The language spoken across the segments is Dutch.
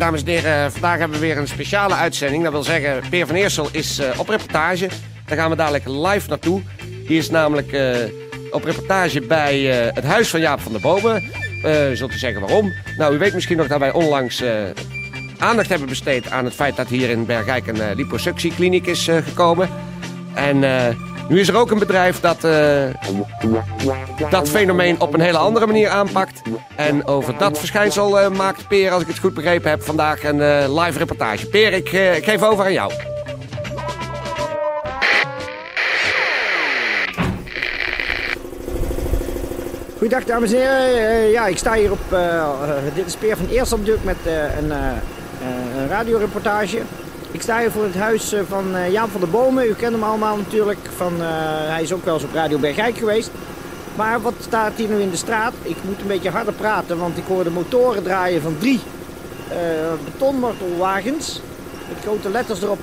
Dames en heren, vandaag hebben we weer een speciale uitzending. Dat wil zeggen, Peer van Eersel is eh, op reportage. Daar gaan we dadelijk live naartoe. Die is namelijk eh, op reportage bij eh, het huis van Jaap van der Bomen. Zult u zeggen waarom? Nou, u weet misschien nog dat wij onlangs aandacht hebben besteed aan het feit dat hier in Bergijk een liposuctiekliniek is gekomen. En nu is er ook een bedrijf dat dat fenomeen op een hele andere manier aanpakt. En over dat verschijnsel uh, maakt Peer, als ik het goed begrepen heb, vandaag een uh, live reportage. Peer, ik, geef over aan jou. Goedendag dames en heren. ja, ik sta hier op, dit is Peer van Eerst op met een radioreportage. Ik sta hier voor het huis van Jaap van der Bomen. U kent hem allemaal natuurlijk. Van, hij is ook wel eens op Radio Bergijk geweest. Maar wat staat hier nu in de straat? Ik moet een beetje harder praten, want ik hoor de motoren draaien van drie uh, betonwortelwagens. Met grote letters erop.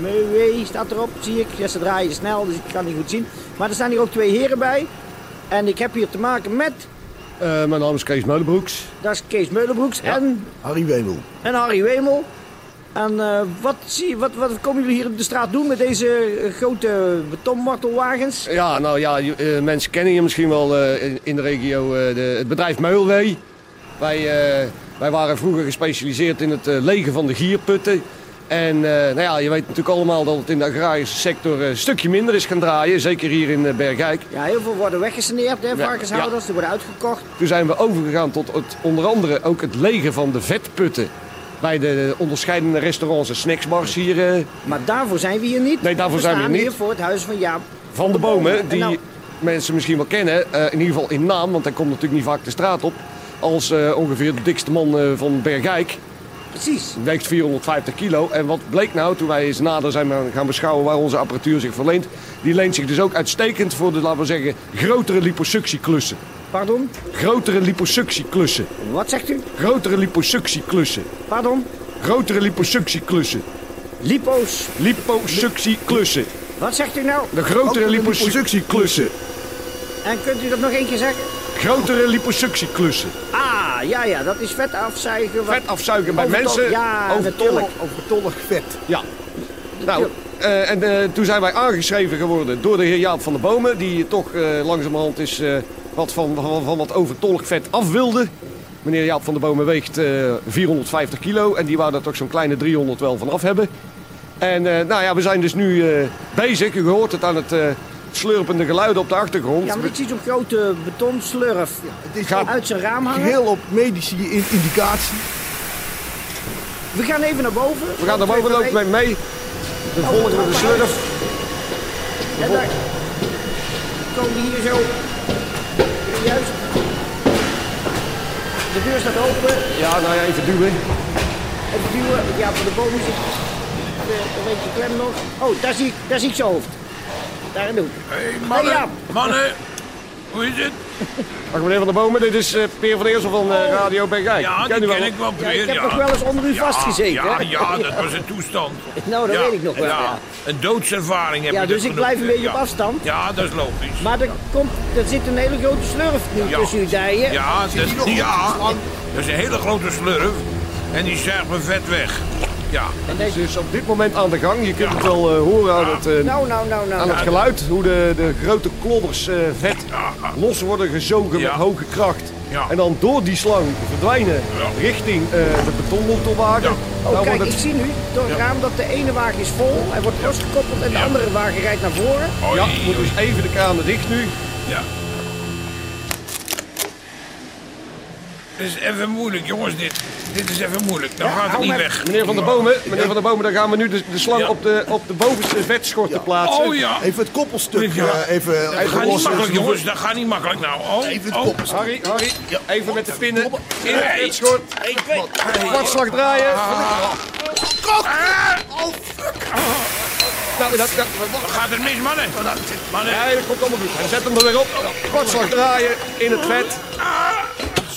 Meuwe staat erop, zie ik. Ja, ze draaien snel, dus ik kan niet goed zien. Maar er staan hier ook twee heren bij. En ik heb hier te maken met... Uh, mijn naam is Kees Meulenbroeks. Dat is Kees Meulenbroeks en... Harry Wemel. En Harry Wemel. En uh, wat, zie, wat, wat komen jullie hier op de straat doen met deze uh, grote betonmartelwagens? Ja, nou ja, uh, mensen kennen je misschien wel in, in, de regio de, het bedrijf Meulwee. Wij, wij waren vroeger gespecialiseerd in het legen van de gierputten. En nou ja, je weet natuurlijk allemaal dat het in de agrarische sector een stukje minder is gaan draaien. Zeker hier in Bergijk. Ja, heel veel worden weggesaneerd, hè, varkenshouders. Ja. Die worden uitgekocht. Toen zijn we overgegaan tot het, onder andere ook het legen van de vetputten bij de onderscheidende restaurants en snacksbars hier. Uh... Maar daarvoor zijn we hier niet. Nee, daarvoor we zijn we hier niet. hier voor het huis van Jaap van de Bomen. Die nou... mensen misschien wel kennen. Uh, in ieder geval in naam, want hij komt natuurlijk niet vaak de straat op. Als uh, ongeveer de dikste man van Bergijk. Precies. Weegt 450 kilo. En wat bleek nou, toen wij eens nader zijn gaan beschouwen waar onze apparatuur zich verleent. Die leent zich dus ook uitstekend voor de, laten we zeggen, grotere liposuctieklussen. Pardon? Grotere liposuctieklussen. Wat zegt u? Grotere liposuctieklussen. Pardon? Grotere liposuctieklussen. Lipo's? Liposuctieklussen. Wat zegt u nou? De grotere liposuctieklussen. En kunt u dat nog keer zeggen? Grotere liposuctieklussen. Ah, ja, ja, dat is vet afzuigen. Vet afzuigen bij mensen. Ja, overtollig, overtollig vet. Ja. Nou, uh, en uh, toen zijn wij aangeschreven geworden door de heer Jaap van der Bomen. Die toch uh, langzamerhand is wat van, van, van, wat overtollig vet af wilde. Meneer Jaap van der Bomen weegt 450 kilo. En die wou daar toch zo'n kleine 300 wel van af hebben. En nou ja, we zijn dus nu bezig. U hoort het aan het slurpende geluid op de achtergrond. Ja, maar ik zie zo'n grote betonslurf ja, het is gaat uit zijn raam hangen. Heel op medische indicatie. We gaan even naar boven. We gaan naar boven, lopen mee. Volgen we de slurf. En daar komen hier zo. Juist. De deur staat open. Ja, nou ja, even duwen. Even duwen. Ja, van de bomen zit een beetje klem nog. Oh, daar zie ik, daar zie ik zijn hoofd. Daar en doen. Hé, hey, mannen. Hey, mannen. Hoe is het? Dag meneer Van der Bomen, dit is uh, Peer van Eersel van uh, Radio Bergijk. Ja, ken die wel. ken ik wel, Peer. Ja, ik heb ja. nog wel eens onder u ja, vastgezeten. Ja, ja, dat was een toestand. nou, dat ja, weet ik nog wel. Ja, Ja, een doodservaring heb ja je dus ik blijf een beetje ja. op afstand. Ja, dat is logisch. Maar er, komt, er zit een hele grote slurf nu Ja. tussen uw dijen. Ja, dat, ja, dat is een hele grote slurf. En die zuigt me vet weg. Ja. En Het is dus op dit moment aan de gang. Je kunt het wel eh, horen aan het, eh, Nou, nou, nou, nou. aan het geluid. Hoe de, de grote klodders eh, vet Ja. los worden gezogen Ja. met hoge kracht. Ja. En dan door die slang verdwijnen Ja. richting eh, de betonwortelwagen. Ja. Oh, Nou kijk, wordt ik het, zie nu door het raam dat de ene wagen is vol. Hij wordt losgekoppeld en de andere wagen rijdt naar voren. Oei, ja, moet dus even de kranen dicht nu. Ja. Dit is even moeilijk, jongens, dit. Dit is even moeilijk. Dan gaat het niet weg. Meneer Van der Bomen, meneer Van der Bomen, dan gaan we nu de, de slang Ja. op, de, op de bovenste vetschorten plaatsen. Oh ja. Even het koppelstuk Ja. eh, even Dat gaat niet makkelijk, jongens. Dat gaat niet makkelijk nou. Oh, Even het oh. koppelstuk. Harry, Harry, even met de pinnen in de Hey. vetschort. Kwartslag draaien. Nou, dat, dat, Dan gaat het mis, mannen. Mannen. nee, dat komt allemaal goed. Zet hem er weer op. Kwartslag draaien in het vet.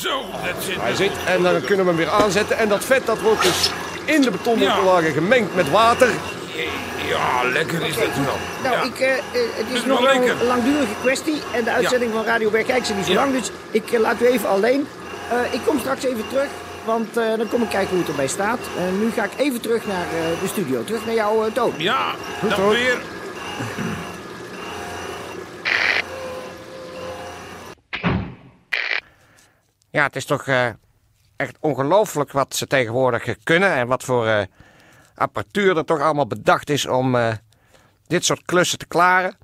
Zo, dat zit. Hij zit en dan kunnen we hem weer aanzetten. En dat vet dat wordt dus in de betonlagen gemengd met water. Ja, lekker is dat wel. Nou, Ja. ik, eh, eh, het is is nog een langdurige kwestie. En de uitzending van Radio Bergijk is niet zo Ja. lang. Dus ik eh, laat u even alleen. Eh, ik kom straks even terug. Want eh, dan kom ik kijken hoe het erbij staat. En nu ga ik even terug naar eh, de studio. Terug naar jouw toon. Ja, dan hoor. weer. Ja, het is toch eh, echt ongelooflijk wat ze tegenwoordig eh, kunnen. En wat voor eh, apparatuur er toch allemaal bedacht is om dit soort klussen te klaren.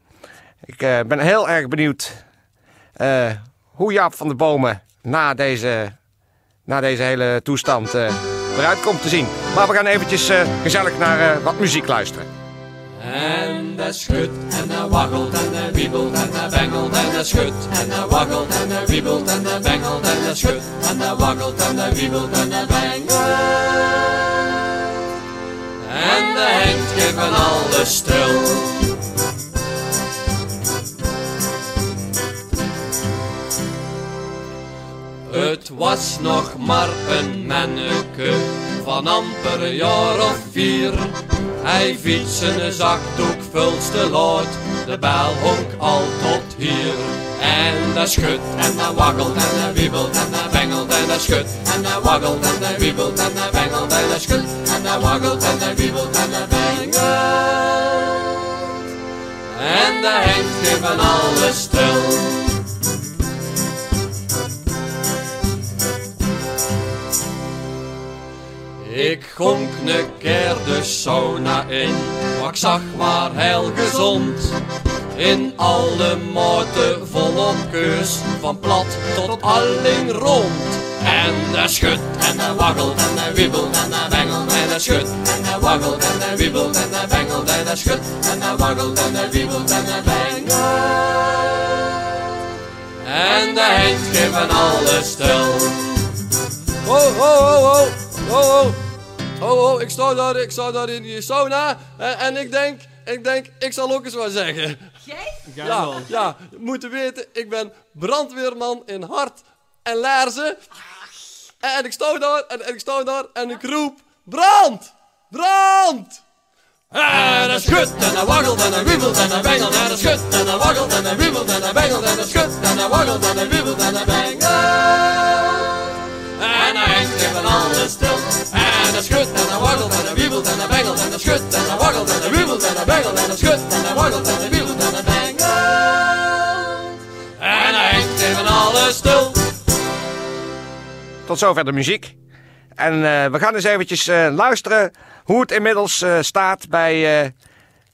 Ik ben heel erg benieuwd hoe Jaap van de Bomen na deze, na deze hele toestand eruit komt te zien. Maar we gaan eventjes gezellig naar wat muziek luisteren. En hij schudt en hij waggelt en hij wiebelt en hij bengelt en hij schudt en hij waggelt en hij wiebelt en hij bengelt en hij schudt en hij waggelt en hij wiebelt en hij bengelt. En de Henk geven alles stil. Het was nog maar een manneke van amper een jaar of vier. Hij fietsen een zakdoek vulste lood, de bel honk al tot hier. En hij schudt en hij waggelt en hij wiebelt en hij bengelt en hij schudt en hij waggelt en hij wiebelt en hij bengelt en hij schudt en hij waggelt en hij wiebelt en hij bengelt. En de Henk geven alles stil. Gonk ne keer de sauna in, maar ik zag maar heel gezond. In alle maten volop keus, van plat tot alling rond. En hij schudt en hij waggelt en hij wiebelt en hij bengelt en hij schudt en hij waggelt en hij wiebelt en hij bengelt en hij schudt en hij waggelt en hij wiebelt en hij bengelt. En de Henk geven alles stil. Oh, oh, oh, oh, oh, oh. Oh, oh, ik sta daar, ik sta daar in die sauna en, en ik denk, ik denk, ik zal ook eens wat zeggen. Jij? Ja, ja, moeten weten, ik ben brandweerman in hart en laarzen. En, en ik sta daar, en, en ik sta daar en ik roep, brand! Brand! En hij schudt en hij waggelt en hij wiebelt en hij bengelt en hij schudt en hij waggelt en hij wiebelt en hij bengelt en hij schudt en hij waggelt en hij wiebelt en hij bengelt. En hij hangt even alles stil. En hij schudt en hij waggelt en hij wiebelt en hij bengelt en hij schudt en hij waggelt en hij wiebelt en hij bengelt en hij schudt en hij waggelt en hij wiebelt en hij bengelt. En hij even alles stil. Tot zover de muziek. En eh, we gaan eens eventjes eh, luisteren hoe het inmiddels eh, staat bij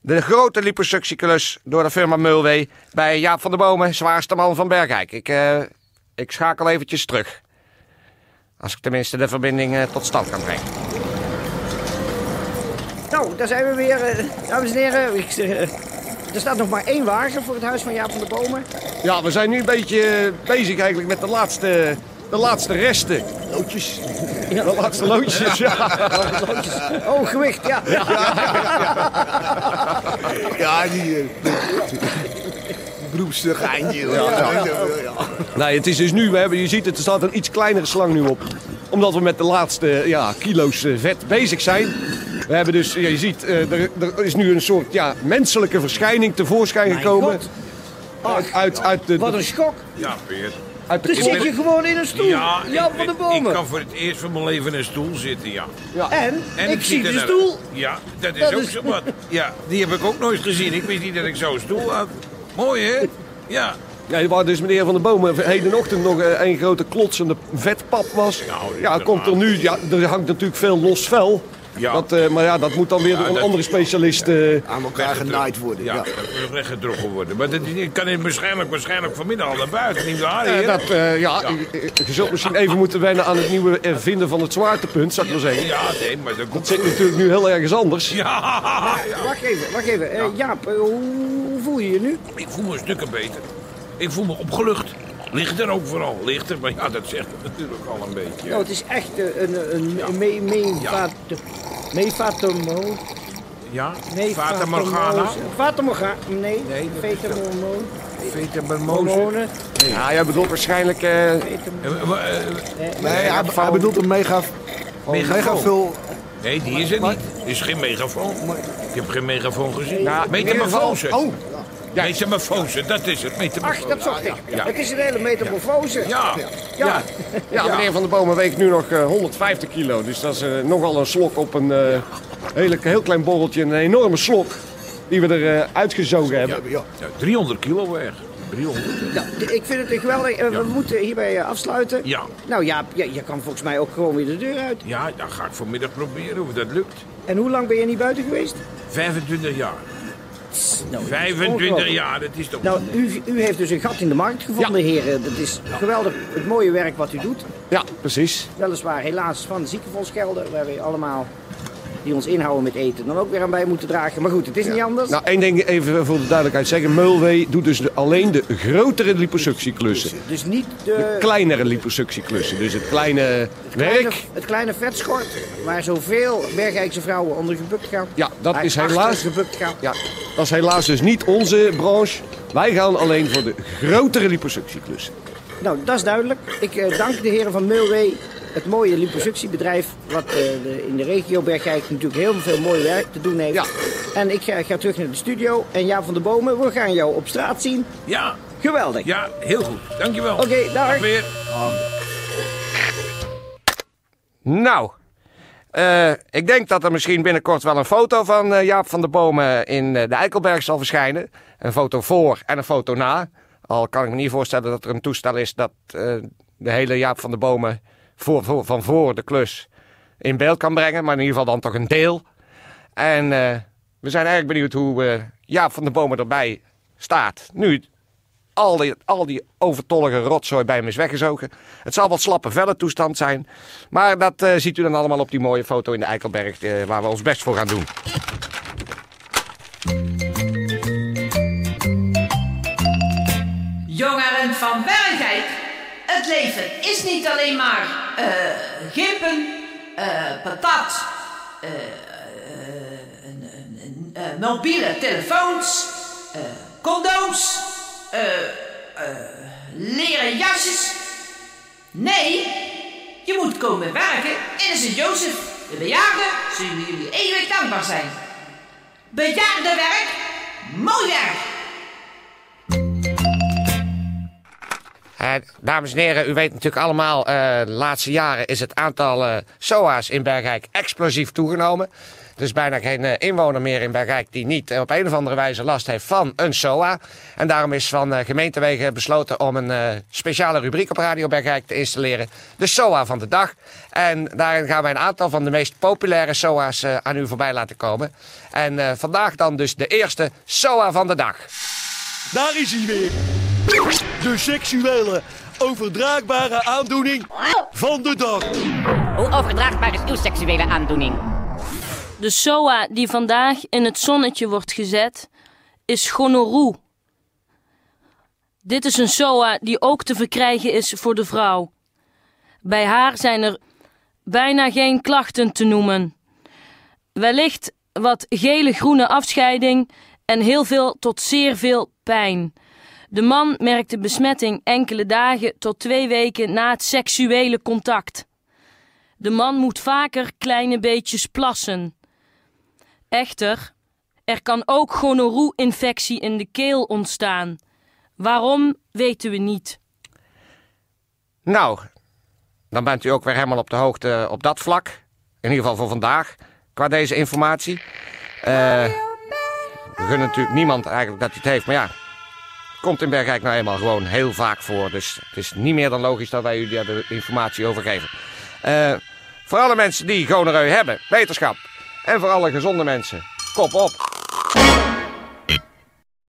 de grote liposuctieklus door de firma Mulwee bij Jaap van der Bomen, zwaarste man van Bergijk. Ik, ik schakel eventjes terug. Als ik tenminste de verbinding eh, tot stand kan brengen. Nou, daar zijn we weer, eh, dames en heren. Ik, eh, er staat nog maar één wagen voor het huis van Jaap van der Bomen. Ja, we zijn nu een beetje bezig eigenlijk met de laatste, de laatste resten. Loodjes. De laatste loodjes, ja. Oh, gewicht, ja. Ja, die... eh, Beroepste Ja, ja. Nee, het is dus nu, we hebben, je ziet het, er staat een iets kleinere slang nu op. Omdat we met de laatste ja, kilo's eh, vet bezig zijn. We hebben dus, ja, je ziet, eh, er, er is nu een soort ja, menselijke verschijning tevoorschijn gekomen. Uit, uit, uit de, Wat een schok. Ja, Peer. uit de Dus zit je gewoon in een stoel. Ja, van ik, Bomen. ik kan voor het eerst van mijn leven in een stoel zitten, ja. En, En ik zie de stoel. Ja, dat is Dat ook is- zo wat. Ja, die heb ik ook nooit gezien. Ik wist niet dat ik zo'n stoel had. Mooi, hè? Ja. Ja, waar dus meneer Van der Bomen hedenochtend nog eh, een grote klotsende vetpap was. Nou, ja, komt er nu, ja, er hangt natuurlijk veel los vel. Ja. Dat, eh, maar ja, dat moet dan weer door Ja, een dat- andere specialist... eh, Aan elkaar genaaid worden. Ja, Ja. dat rechtgedrokken worden. Maar dat kan hij waarschijnlijk, waarschijnlijk vanmiddag al naar buiten, niet waar, eh, dat, eh, ja, eh, eh, je zult misschien even moeten wennen aan het nieuwe eh, vinden van het zwaartepunt, zou ik maar zeggen. Ja, nee, maar dat Dat komt... zit natuurlijk nu heel ergens anders. Ja, Wacht even, wacht even. Eh, Jaap, eh, hoe voel je je nu? ik voel me stukken beter. Ik voel me opgelucht. Ligt er ook vooral, ligt er. Maar ja, dat zegt het natuurlijk al een beetje. Nou, het is echt eh, een, een, een me, meevat... Meevatomo... Ja? Nee, Fata Morgana? Fata Morgana. Nee, Nee. Hormonen. Ja, jij bedoelt waarschijnlijk... eh, Fetam- Nee, hij, hij bedoelt een mega, Megafoon. mega veel... Nee, die is er niet. is geen megafoon. Ik heb geen megafoon gezien. Ja, metamorfose. Oh, Ja. Metamorfose, dat is het. Ach, Metamorfose. dat zocht ik. Ja. Het is een hele metamorfose. Ja. Ja. Ja, meneer Van der Bomen weegt nu nog eh, 150 kilo. Dus dat is eh, nogal een slok op een eh, hele, heel klein borreltje. Een enorme slok die we er eh, uitgezogen hebben. ja. Ja, 300 kilo weg. 300. Ja, ik vind het geweldig. Eh, We moeten hierbij eh, afsluiten. Ja. Nou ja, je, je kan volgens mij ook gewoon weer de deur uit. Ja, dat ga ik vanmiddag proberen of dat lukt. En hoe lang ben je niet buiten geweest? 25 jaar. Nou, 25 ongelooflijk. jaar, dat is toch... Nou, u, u heeft dus een gat in de markt gevonden, heren. Dat is geweldig het mooie werk wat u doet. Ja, precies. Weliswaar helaas van de ziekenfondsgelden, waar we allemaal die ons inhouden met eten, dan ook weer aan bij moeten dragen. Maar goed, het is niet anders. Nou, één ding even voor de duidelijkheid zeggen. Meulwee doet dus de- alleen de grotere liposuctieklussen. Dus niet de, De kleinere liposuctieklussen. Dus het kleine werk. het kleine vetschort, waar zoveel Bergijkse vrouwen onder gebukt gaan. Ja, dat is helaas... gebukt gaan. Ja, dat is helaas dus niet onze branche. Wij gaan alleen voor de grotere liposuctieklussen. Nou, dat is duidelijk. Ik eh, dank de heren van Meulwee, het mooie liposuctiebedrijf, wat eh, de, in de regio Bergijk natuurlijk heel veel mooi werk te doen heeft. Ja. En ik ga, ga terug naar de studio. En Jaap van der Bomen, we gaan jou op straat zien. Ja, Geweldig. ja, heel goed. Dankjewel. Oké, dag. weer. Nou, eh, ik denk dat er misschien binnenkort wel een foto van eh, Jaap van der Bomen in eh, de Eikelberg zal verschijnen. Een foto voor en een foto na. Al kan ik me niet voorstellen dat er een toestel is dat eh, de hele Jaap van der Bomen voor, voor- van voor de klus in beeld kan brengen. Maar in ieder geval dan toch een deel. En eh, we zijn eigenlijk benieuwd hoe eh, Jaap van der Bomen erbij staat. Nu al die, al die overtollige rotzooi bij hem is weggezogen. Het zal wat slappe velle toestand zijn. Maar dat ziet u dan allemaal op die mooie foto in de Eikelberg, waar we ons best voor gaan doen. Van Bergijk, het leven is niet alleen maar eh gimpen, eh, patat, eh, mobiele telefoons, condooms, leren jasjes. Nee, je moet komen werken in Sint-Jozef. De bejaarden zullen jullie eeuwig dankbaar zijn. Bejaardenwerk, mooi werk. Eh, dames en heren, u weet natuurlijk allemaal, eh, de laatste jaren is het aantal eh, SOA's in Bergijk explosief toegenomen. Er is bijna geen inwoner meer in Bergijk die niet op een of andere wijze last heeft van een SOA. En daarom is van gemeentewegen besloten om een speciale rubriek op Radio Bergijk te installeren. De SOA van de dag. En daarin gaan wij een aantal van de meest populaire SOA's aan u voorbij laten komen. En vandaag dan dus de eerste SOA van de dag. Daar is hij weer. De seksuele overdraagbare aandoening van de dag. Hoe overdraagbaar is uw seksuele aandoening? De SOA die vandaag in het zonnetje wordt gezet, is gonorroe. Dit is een SOA die ook te verkrijgen is voor de vrouw. Bij haar zijn er bijna geen klachten te noemen. Wellicht wat gele-groene afscheiding en heel veel tot zeer veel pijn. De man merkt de besmetting enkele dagen tot twee weken na het seksuele contact. De man moet vaker kleine beetjes plassen. Echter, er kan ook gonorroe-infectie in de keel ontstaan. Waarom weten we niet. Nou, dan bent u ook weer helemaal op de hoogte op dat vlak. In ieder geval voor vandaag, qua deze informatie. Eh, we gunnen natuurlijk niemand eigenlijk dat hij het heeft, maar ja. Komt in Bergijk nou eenmaal gewoon heel vaak voor. Dus het is niet meer dan logisch dat wij u daar de informatie over geven. Eh, Voor alle mensen die gonoreu hebben, wetenschap. En voor alle gezonde mensen, kop op.